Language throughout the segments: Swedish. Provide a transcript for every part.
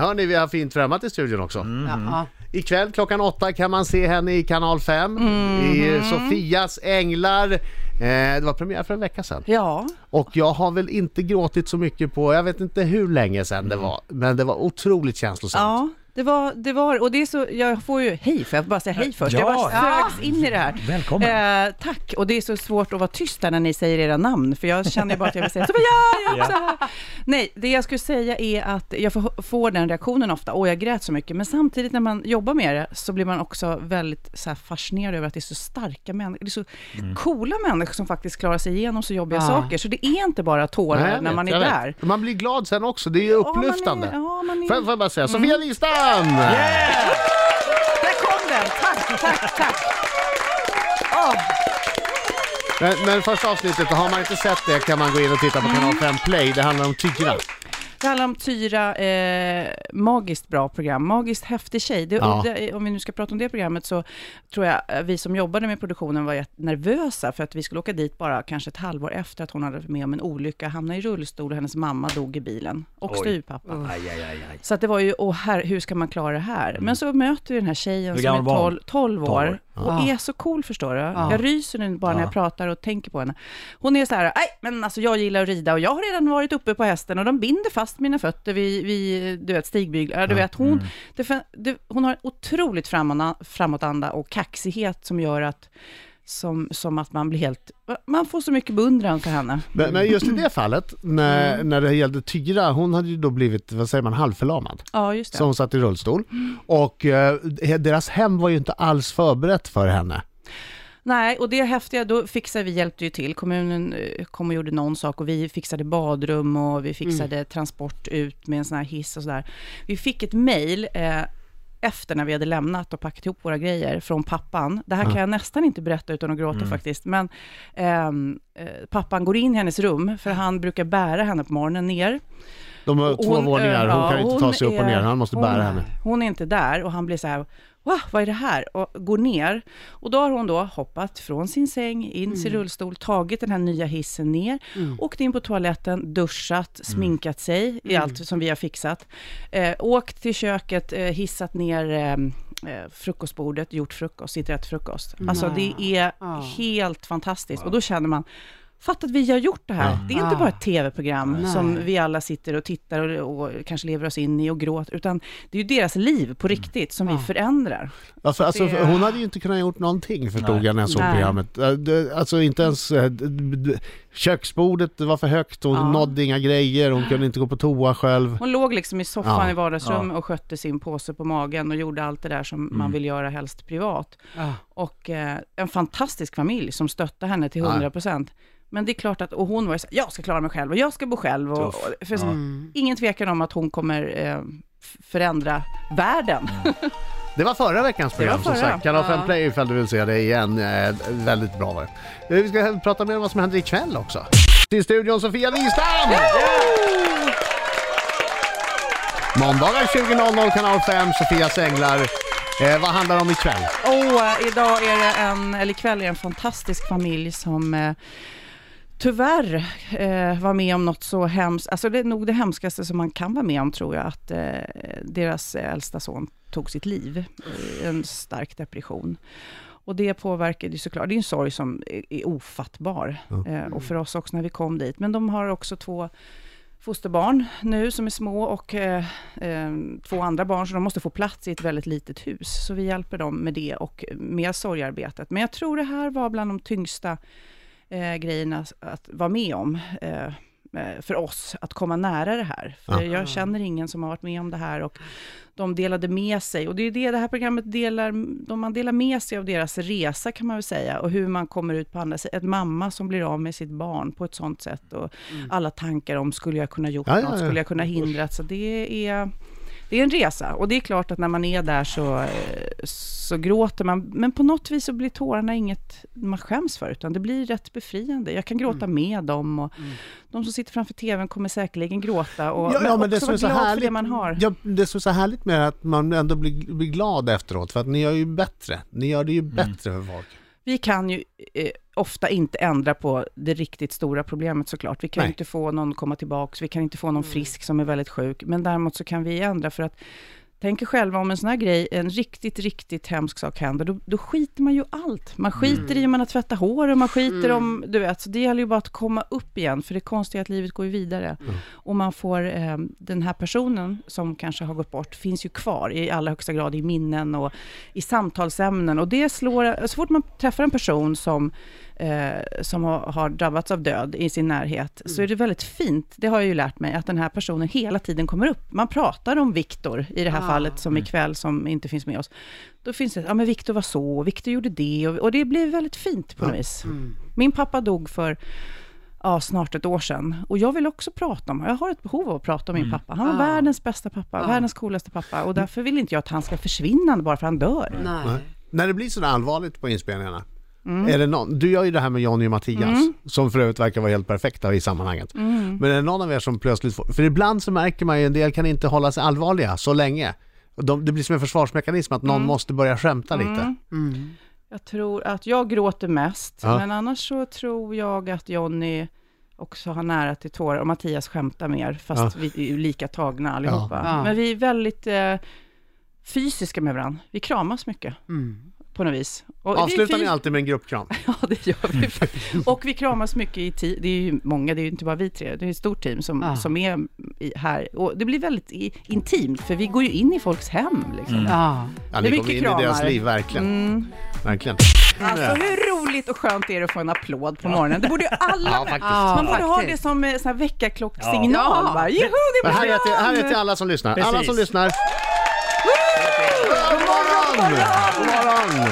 Hörni, vi har fint främmat i studion också. Ja. Ikväll klockan åtta kan man se henne i kanal 5 i Sofias Änglar. Eh, det var premiär för en vecka sedan. ja. Och jag har väl inte gråtit så mycket på, jag vet inte hur länge sedan det var, men det var otroligt känslosamt. Ja, det var, det var, och det är så, jag får ju, hej, får jag bara säga hej först? Ja. Jag bara sögs in i det här. Välkommen. Eh, tack, och det är så svårt att vara tyst där när ni säger era namn, för jag känner bara att jag vill säga Sofia, jag också här. Nej, det jag skulle säga är att jag får, får den reaktionen ofta, och jag grät så mycket, men samtidigt när man jobbar med det så blir man också väldigt så här, fascinerad över att det är så starka människor, det är så Mm. coola människor som faktiskt klarar sig igenom så jobbiga Ja. saker, så det är inte bara tårar Nej, när vet, man är där. Man blir glad sen också, det är ju Ja, man är- upplyftande. ja, man är- Mm. Får jag- bara säga, Sofia Wistam! Där kom den! Tack, tack, tack! Åh, Men, men första avsnittet, har man inte sett det kan man gå in och titta på kanal 5 Play, det handlar om Tyra. Det handlar om Tyra, eh, magiskt bra program, magiskt häftig tjej. Det, Ja. det, om vi nu ska prata om det programmet så tror jag eh, vi som jobbade med produktionen var nervösa för att vi skulle åka dit bara kanske ett halvår efter att hon hade varit med om en olycka, hamnade i rullstol och hennes mamma dog i bilen och Oj. styvpappa. Aj, aj, aj, aj. Så att det var ju, åh här, hur ska man klara det här? Men så möter vi den här tjejen Mm. Som är gammal var hon? 12, 12 år Tolv år. Och Ja. är så cool förstår du. Ja. Jag ryser nu bara när Ja. jag pratar och tänker på henne. Hon är så här, nej men alltså jag gillar att rida och jag har redan varit uppe på hästen och de binder fast mina fötter vid, vid du vet, stigbyglar. Du vet, hon, Mm. det, det, hon har en otroligt framåt, framåtanda och kaxighet som gör att som, som att man blir helt, man får så mycket beundran för henne. Men, men just i det fallet, när, Mm. när det gällde Tyra, hon hade ju då blivit, vad säger man, halvförlamad. Ja, just det. Så hon satt i rullstol. Och eh, deras hem var ju inte alls förberett för henne. Nej, och det häftiga, då fixade vi, hjälpte ju till. Kommunen eh, kom och gjorde någon sak och vi fixade badrum och vi fixade transport ut med en sån här hiss och sådär. Vi fick ett mejl eh, efter när vi hade lämnat och packat ihop våra grejer från pappan. Det här kan jag nästan inte berätta utan att gråta faktiskt. Men ehm, eh, pappan går in i hennes rum, för han brukar bära henne på morgonen ner. De har två hon, våningar, hon ja, kan inte ta sig upp och är- ner, han måste hon, bära henne. Hon är inte där och han blir så här, Va, vad är det här? Och går ner. Och då har hon då hoppat från sin säng, in sin rullstol, tagit den här nya hissen ner, åkt in på toaletten, duschat, sminkat sig i allt som vi har fixat, eh, åkt till köket, eh, hissat ner eh, eh, frukostbordet, gjort frukost, sitter och äter frukost. Alltså det är Ja. helt fantastiskt. Och då känner man, Fatta att vi har gjort det här. Ja. Det är inte bara ett tv-program Nej. som vi alla sitter och tittar och, och kanske lever oss in i och gråter, utan det är ju deras liv på riktigt som vi Ja. förändrar. Alltså, alltså, det- hon hade ju inte kunnat gjort någonting förstod Nej. jag när jag såg Nej. programmet. Det- Alltså inte ens d- köksbordet det var för högt, hon Ja. nådde inga grejer, hon kunde inte gå på toa själv. Hon låg liksom i soffan Ja. i vardagsrummet och skötte sin påse på magen och gjorde allt det där som Mm. man vill göra helst privat. Ja. Och eh, en fantastisk familj som stöttar henne till Ja. 100 procent. Men det är klart att, och hon var ju så jag ska klara mig själv och jag ska bo själv. Och, och, för Ja. Mm. Ingen tvekan om att hon kommer eh, förändra världen. Det var förra veckans program som sagt. Kanal 5 Ja. Play ifall du vill se det igen. Eh, väldigt bra var det. Eh, Vi ska prata mer om vad som händer ikväll också. Till studion Sofia Wistam! Måndagar 20.00 kanal 5, Sofias Änglar. Eh, vad handlar det om ikväll? Och idag är det en, eller ikväll är det en fantastisk familj som eh, tyvärr eh, var med om något så hemskt, alltså det är nog det hemskaste som man kan vara med om tror jag, att eh, deras äldsta son tog sitt liv i en stark depression. Och det påverkade ju såklart, det är en sorg som är, är ofattbar. Eh, och för oss också när vi kom dit. Men de har också två fosterbarn nu som är små och eh, eh, två andra barn, så de måste få plats i ett väldigt litet hus. Så vi hjälper dem med det och med sorgarbetet. Men jag tror det här var bland de tyngsta eh, grejerna att vara med om. Eh, eh, för oss att komma nära det här. För Ja. jag känner ingen som har varit med om det här och de delade med sig. Och det är det det här programmet delar, de man delar med sig av deras resa kan man väl säga. Och hur man kommer ut på andra sidan. Ett mamma som blir av med sitt barn på ett sånt sätt. Och alla tankar om, skulle jag kunna gjort Ja, ja, något? ja. Skulle jag kunna hindrat? Så det är... Det är en resa och det är klart att när man är där så, eh, så gråter man, men på något vis så blir tårarna inget man skäms för, utan det blir rätt befriande. Jag kan gråta med dem och de som sitter framför tvn kommer säkerligen gråta och Ja, ja, men också det som är vara glad för det härligt, man har. ja, det som är så härligt med att man ändå blir, blir glad efteråt, för att ni gör ju bättre. Ni gör det ju bättre för folk. Vi kan ju eh, ofta inte ändra på det riktigt stora problemet såklart. Vi kan Nej. inte få någon komma tillbaks, vi kan inte få någon frisk som är väldigt sjuk, men däremot så kan vi ändra för att Tänk er själva om en sån här grej, en riktigt, riktigt hemsk sak händer, då, då skiter man ju allt. Man skiter i om man har tvättat hår och man skiter om, du vet, så det gäller ju bara att komma upp igen, för det konstiga är att livet går ju vidare. Och man får, eh, den här personen som kanske har gått bort, finns ju kvar i allra högsta grad i minnen och i samtalsämnen. Och det slår, så fort man träffar en person som eh, som har, har drabbats av död i sin närhet, så är det väldigt fint, det har jag ju lärt mig, att den här personen hela tiden kommer upp. Man pratar om Viktor, i det här Ah. fallet, som ikväll, som inte finns med oss. Då finns det, ja men Viktor var så, Viktor gjorde det, och, och det blir väldigt fint på något vis. Min pappa dog för ja, snart ett år sedan. Och jag vill också prata om, jag har ett behov av att prata om min pappa. Han var Ah. världens bästa pappa, världens coolaste pappa. Och därför vill inte jag att han ska försvinna bara för att han dör. Nej. Nej. När det blir sådär allvarligt på inspelningarna, är det någon, du gör ju det här med Jonny och Mattias, som för övrigt verkar vara helt perfekta i sammanhanget. Men är det någon av er som plötsligt får, för ibland så märker man ju en del kan inte hålla sig allvarliga så länge. De, det blir som en försvarsmekanism att någon måste börja skämta lite. Jag tror att jag gråter mest, Ja. men annars så tror jag att Jonny också har nära till tårar och Mattias skämtar mer, fast vi är ju lika tagna allihopa. Ja. Men vi är väldigt eh, fysiska med varandra. Vi kramas mycket, på något vis. Och är Avslutar ni alltid med en gruppkram? Ja, det gör vi. Och vi kramas mycket i team. Det är ju många, det är ju inte bara vi tre. Det är ett stort team som, Ja. som är i, här. Och det blir väldigt i, intimt, för vi går ju in i folks hem. Liksom. Ja. Ja, Det ni är kommer in mycket i deras kramar. liv, verkligen. Mm. verkligen. Alltså hur roligt och skönt är det att få en applåd på morgonen? Det borde ju alla Ja, faktiskt. Ja, Man borde ha det faktiskt. som eh, sån här väckarklockssignal. Ja. Joho, det Men blir här är, till, här är till alla som lyssnar. Alla Precis. som lyssnar. Morgon! God morgon!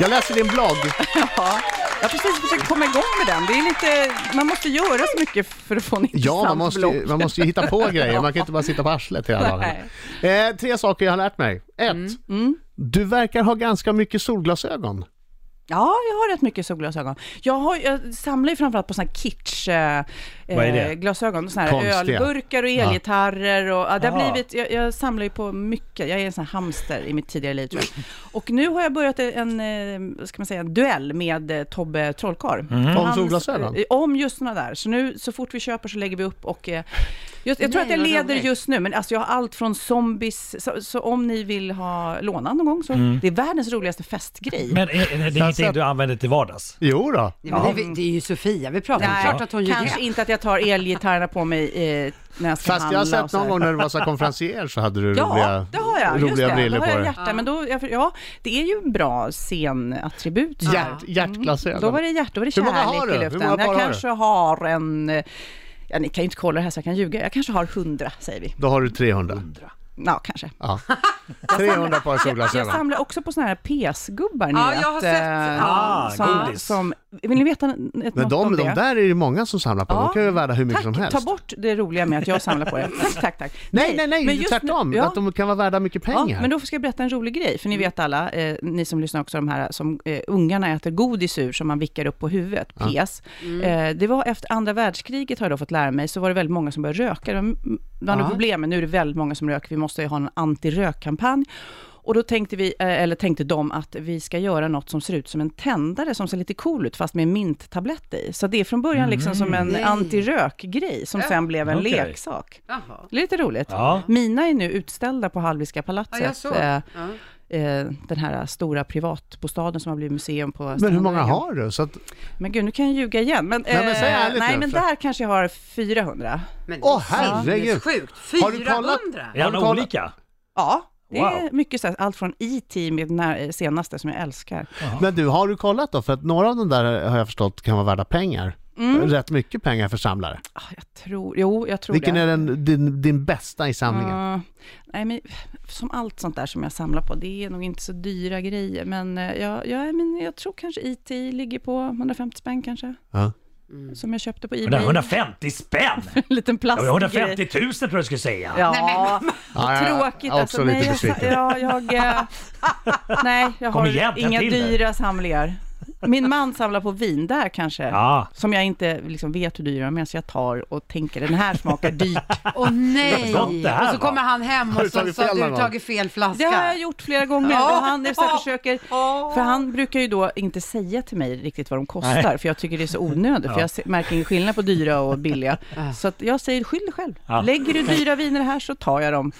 Jag läser din blogg. Ja, jag har precis försökt komma igång med den. Det är lite, man måste göra så mycket för att få en Ja, intressant man måste, blogg. man måste ju hitta på grejer. Man kan inte bara sitta på arslet hela dagen. Eh, tre saker jag har lärt mig. Ett, Mm. du verkar ha ganska mycket solglasögon. Ja, jag har rätt mycket solglasögon. Jag, har, jag samlar ju framförallt på såna här kitsch eh, Vad är det? eh, glasögon. Såna här Konstiga. ölburkar och elgitarrer. Och, ja, det har blivit, jag, jag samlar ju på mycket. Jag är en sån här hamster i mitt tidigare liv tror jag. Och nu har jag börjat en, eh, ska man säga, en duell med eh, Tobbe Trollkarl. Om Hans- solglasögon? eh, Om just såna där. Så nu så fort vi köper så lägger vi upp och eh, just, jag tror Nej, att jag leder roligt. just nu, men alltså jag har allt från zombies, så, så om ni vill ha låna någon gång så, det är världens roligaste festgrej. Men är, är det ingenting du använder till vardags? Jo då. Ja, men det, det är ju Sofia vi pratar om. Nej, Klart att hon gör kanske inte att jag tar elgitarrerna på mig eh, när jag ska Fast jag har sett någon gång när du var så konferencier så hade du Ja, roliga, det har jag. Just roliga det, briller då på har jag dig. hjärta. Men då, ja, det är ju en bra scenattribut. Hjärt, hjärtglasögon. Då var det hjärta, då var det kärlek i Hur luften. jag har du? kanske har en... Ja, ni kan ju inte kolla det här så jag kan ljuga. Jag kanske har hundra, säger vi. Då har du 300. Ja, kanske. Ja. 300 par Jag, jag solglasögon. samlar också på såna här PS-gubbar, ni Ja, vet. jag har sett. eh, Ah, som, godis. som, vill ni veta ett, Men något de, om de det? där är ju många som samlar på. De Ja. kan ju vara värda hur mycket Tack, som helst. ta bort det roliga med att jag samlar på det. Tack, tack, tack. Nej, nej, nej, just tvärtom. nu- ja. Att de kan vara värda mycket Ja, pengar. men då ska jag berätta en rolig grej, för ni vet alla, eh, ni som lyssnar också, de här som eh, ungarna äter godis ur som man vickar upp på huvudet, PS. Eh, det var efter andra världskriget har jag då fått lära mig, så var det väldigt många som började röka. Det var m- bland Ja. ja. problemen, nu är det väldigt många som röker, vi måste ju ha en antirökkampanj. Och då tänkte vi, eh, eller tänkte de, att vi ska göra något som ser ut som en tändare som ser lite cool ut, fast med minttablett i. Så det är från början liksom som en Nej. antirökgrej, som Ja, sen blev en okej. leksak. Jaha. Lite roligt. Ja. Mina är nu utställda på Hallwylska Ja, palatset. jag såg. eh, Ja. Eh, den här stora privatbostaden som har blivit museum på Men hur många har du? Så att, Men gud, nu kan jag ljuga igen. Men, Nej, men säg eh, ärligt nej, nu, men för- där kanske jag har 400. Men Åh, det är herregud. Har du 400? kollat? Är kollat? olika? Ja, det är Wow. mycket så här, allt från E.T. med den här eh, senaste som jag älskar. men du, har du kollat då? För att några av de där har jag förstått kan vara värda pengar. Rätt mycket pengar för samlare. Ah, jag tror, jo, jag tror Vilken det. är den, din, din bästa i samlingen? Ah, nej, men som allt sånt där som jag samlar på, det är nog inte så dyra grejer. Men, eh, jag, jag, men jag tror kanske E.T. ligger på 150 spänn kanske. Ja. Som jag köpte på Ebay. 150 spänn! En liten Ja, plastgrej. 150 000 tror jag du skulle säga. Ja, Ja, jag är tråkigt. också Alltså, lite nej, jag, ja, jag, eh, nej, jag har inga dyra samlingar. Min man samlar på vin, där kanske. Ja. Som jag inte liksom vet hur dyra de är, så jag tar och tänker den här smakar dyrt. Åh nej! Gott det här och så kommer han hem Har du och så tagit fel någon du tagit fel flaska. Det har jag gjort flera gånger. Ja. Och han är så här, Ja. försöker, Ja. för han brukar ju då inte säga till mig riktigt vad de kostar, Nej. för jag tycker det är så onödigt, för jag märker ingen skillnad på dyra och billiga. Så att jag säger, skyll dig själv. Ja. Lägger du dyra viner här så tar jag dem.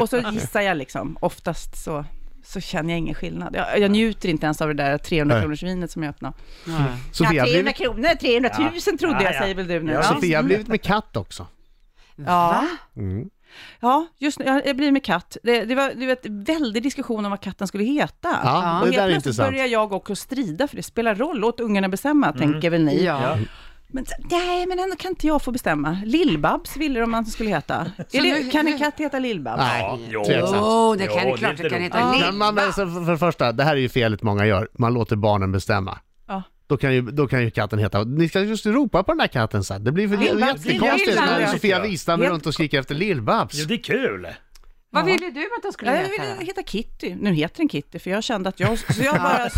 Och så gissar jag liksom. Oftast så, så känner jag ingen skillnad. Jag, jag njuter inte ens av det där 300 Nej. kronors vinet som jag öppnar. Sofia ja, har 300 blivit, kronor, 300 000 trodde Ja, jag, ja. säger väl du nu? Ja, Ja. Sofia har blivit med katt också. Ja. Mm. Ja, just nu, jag blir med katt. Det, det var det var ett väldig diskussion om vad katten skulle heta. Ja, och det där är helt plötsligt börjar jag också strida, för det spelar roll, låt ungarna bestämma, Mm. tänker väl ni. Ja. Ja. Men nej, men ändå kan inte jag få bestämma. Lillbabs ville de att den skulle heta. Det, kan en katt heta Lillbabs? Nej, jo. Jo, det Jo, kan det det klart det inte kan heta Ja. Men man, men så för, för det första, det här är ju felet många gör. Man låter barnen bestämma. Ja. Då kan, ju, då kan ju katten heta, ni ska just ropa på den där katten sen. Det blir för Lill-Babs, jättekonstigt Lill-Babs, när ja. Sofia Wistam är runt och skriker efter Lill-Babs. Jo, det är kul. Vad Ja. ville du att den skulle Ja, jag heta? ville heta Kitty. Nu heter den Kitty, för jag kände att jag... Så jag bara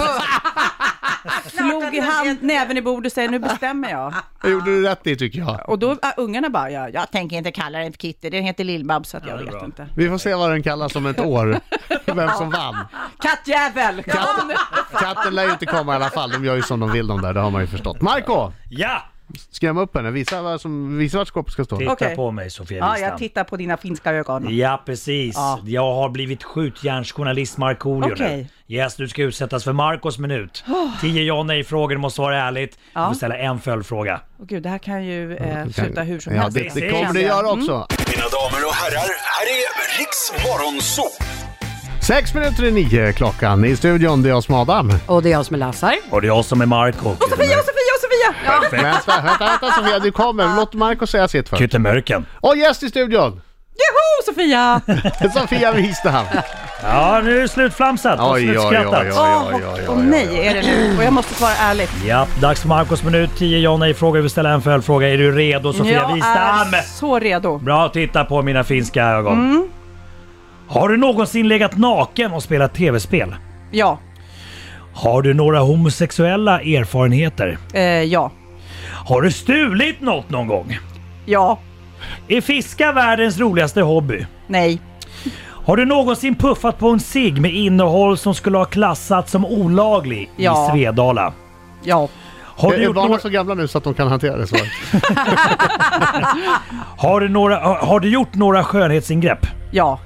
slog i hand, näven i bordet och säger nu bestämmer jag. Det gjorde du rätt i tycker jag. Och då, äh, ungarna bara, ja, jag tänker inte kalla den för Kitty, den heter Lill-Babs, så att jag är vet bra. inte. Vi får se vad den kallas om ett år. Vem som vann. Kattjävel! Katten, katten lär ju inte komma i alla fall. De gör ju som de vill de där, det har man ju förstått. Marco Ja! Skräm upp henne, visa, vad som, visa vart skåpet ska stå. Titta Okej. på mig Sofia Ja, Wistam. jag tittar på dina finska ögon. Ja, precis. Ja. Jag har blivit skjutjärnsjournalist Markoolio nu. Okej. Yes, du ska utsättas för Marcos minut. Tio ja och nej-frågor, du måste svara ärligt. Du Ja. får ställa en följdfråga. Åh gud, det här kan ju eh, sluta hur som Ja, helst. det, det kommer det göra också. Mina damer och herrar, här är Riks Morgonzoo! Sex minuter i nio klockan i studion, det är jag som är Adam. Och det är jag som är Lassar. Och det är jag som är Marco. Sofia, och Sofia, och Sofia! Perfekt. Vänta, vänta, vänta Sofia, du kommer. Låt Marco säga sitt först. Kyttemörken. Och gäst i studion, Joho, Sofia! Sofia Wistam. Ja, nu är det slutflamsat och Oj, oj, oj, slutskrattat. oj. Åh, oj, oj, åh oj, nej, är det nu? Och jag måste svara ärligt. Ja, dags för Marcos minut. 10 ja och nej-frågor. Vi ställa en följdfråga. Är du redo Sofia jag Wistam? är så redo. Bra, titta på mina finska ögon. Mm. Har du någonsin legat naken och spelat tv-spel? Ja, Har du några homosexuella erfarenheter? eh, ja, Har du stulit något någon gång? ja, Är fiska världens roligaste hobby? nej, Har du någonsin puffat på en cigg med innehåll som skulle ha klassats som olaglig Ja. i Svedala? ja, Har du, Är gjort barnen några, så gamla nu så att de kan hantera det svaret? har, du några, har, har du gjort några skönhetsingrepp? ja,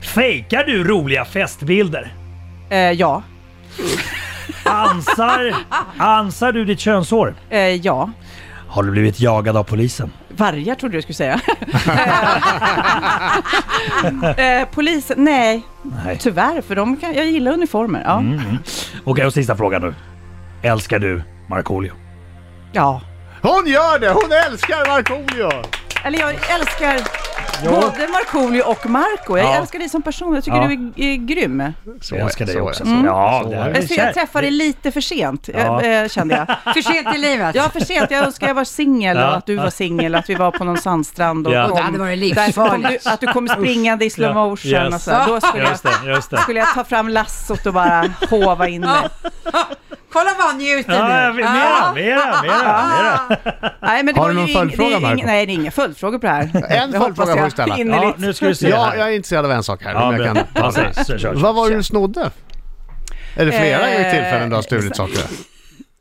Fejkar du roliga festbilder? eh, ja, Ansar, ansar du ditt könshår? eh, ja. Har du blivit jagad av polisen? Vargar trodde du skulle säga. eh, polisen, nej, Nej. tyvärr, för de kan, jag gillar uniformer. Ja, Okej, och sista frågan nu. Älskar du Markoolio? ja. Hon gör det! Hon älskar Markoolio! Eller jag älskar både Markoolio och Marco. Jag Ja. älskar dig som person. Jag tycker Ja. du är, är grym. Så Jag älskar dig så också. det. Ja, det är här det. är Jag, ser, jag kär- träffade dig lite för sent, Ja. eh, eh, kände jag. För sent i livet. Ja, för sent. Jag önskar jag var singel Ja. och att du var singel, att vi var på någon sandstrand och Ja. kom. Det hade varit kom livsfarligt. du, att du kommer springande i slow motion Yes. och så. Då skulle jag, Just det, just det. skulle jag ta fram lassot och bara hova in mig. Kolla vad han njuter Ja, nu. mera, mera, mera, mera. Nej, men det Har du ju någon följdfråga, Marco? Nej, det är inga följdfrågor på det här. En följdfråga får jag du ställa. Ja, nu ska vi se Ja, jag är intresserad av en sak här. Ja, jag kan Ja. Vad var det du snodde? Är det flera Eh, tillfällen du har stulit saker?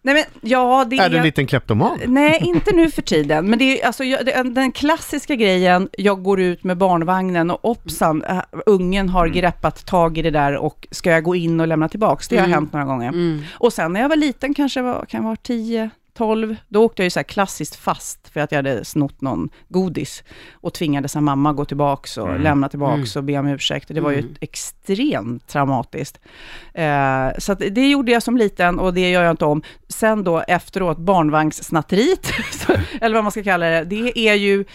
Nej, men ja, det Är du en liten kleptoman? Nej, inte nu för tiden. Men det är alltså jag, det, den klassiska grejen, jag går ut med barnvagnen och oppsan, äh, ungen har greppat tag i det där och ska jag gå in och lämna tillbaks? Det har hänt några gånger. Mm. Och sen när jag var liten, kanske var, kan vara 10, 12, då åkte jag ju så här klassiskt fast för att jag hade snott någon godis och tvingades av mamma gå tillbaks och lämna tillbaks och be om ursäkt. Det var ju extremt traumatiskt. Eh, så det gjorde jag som liten och det gör jag inte om. Sen då efteråt, barnvagnssnatteriet, eller vad man ska kalla det, det är ju...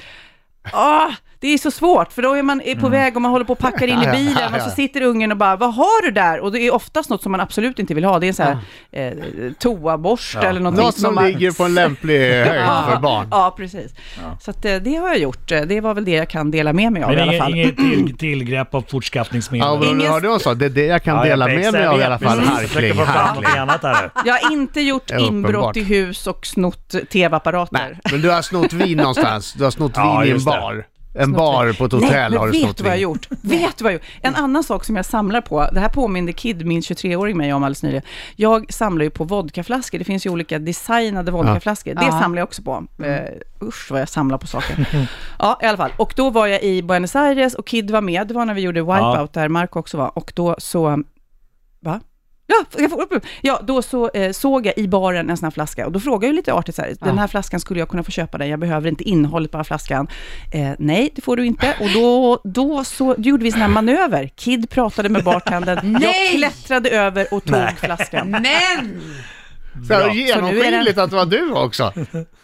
Ah, Det är så svårt, för då är man är på väg och man håller på och packar in i Ja, ja, bilen ja, och så sitter ungen och bara, vad har du där? Och det är oftast något som man absolut inte vill ha. Det är en sån här eh, toaborste eller någonting Något som man... ligger på en lämplig höjd för barn. Ja, precis. Så att, eh, det har jag gjort. Det var väl det jag kan dela med mig av Men i alla inget, fall. inget till, tillgrepp av fortskaffningsmedel? Ja, men Ingen- hörde du sa? Det är det jag kan Ja, jag dela vet, med mig jag av i alla fall. Jag Harkling, harkling. Jag har inte gjort inbrott i hus och snott tv-apparater. Men du har snott vin någonstans. Du har snott Ja, vin i en bar. En bar på ett hotell Nej, har du vet vad jag gjort? Vet du vad jag har gjort? En annan sak som jag samlar på, det här påminde Kid, min 23-åring, mig om alldeles nyligen. Jag samlar ju på vodkaflaskor, det finns ju olika designade vodkaflaskor. Det Ja. samlar jag också på. Uh, usch vad jag samlar på saker. ja, i alla fall. Och då var jag i Buenos Aires och Kid var med, det var när vi gjorde Wipeout där Marco också var. Och då så? Ja, jag får upp. ja, då så eh, såg jag i baren en sån här flaska och då frågade jag lite artigt så här, den här flaskan skulle jag kunna få köpa den, jag behöver inte innehållet på den här flaskan. Eh, nej, det får du inte. Och då, då så då gjorde vi sån här manöver. Kid pratade med bartendern, jag Nej! klättrade över och tog flaskan. Men! Så här, genomskinligt att det var du också.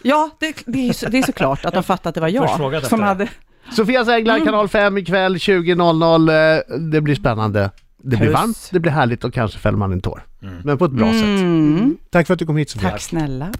Ja, det, det, är, så, det är såklart att de fattade att det var jag som hade... Sofias Änglar, kanal 5 ikväll 20.00. Eh, Det blir spännande. Det blir Puss. varmt, det blir härligt och kanske fäller man en tår. Men på ett bra sätt. Mm, Tack för att du kom hit Sofia. tack snälla.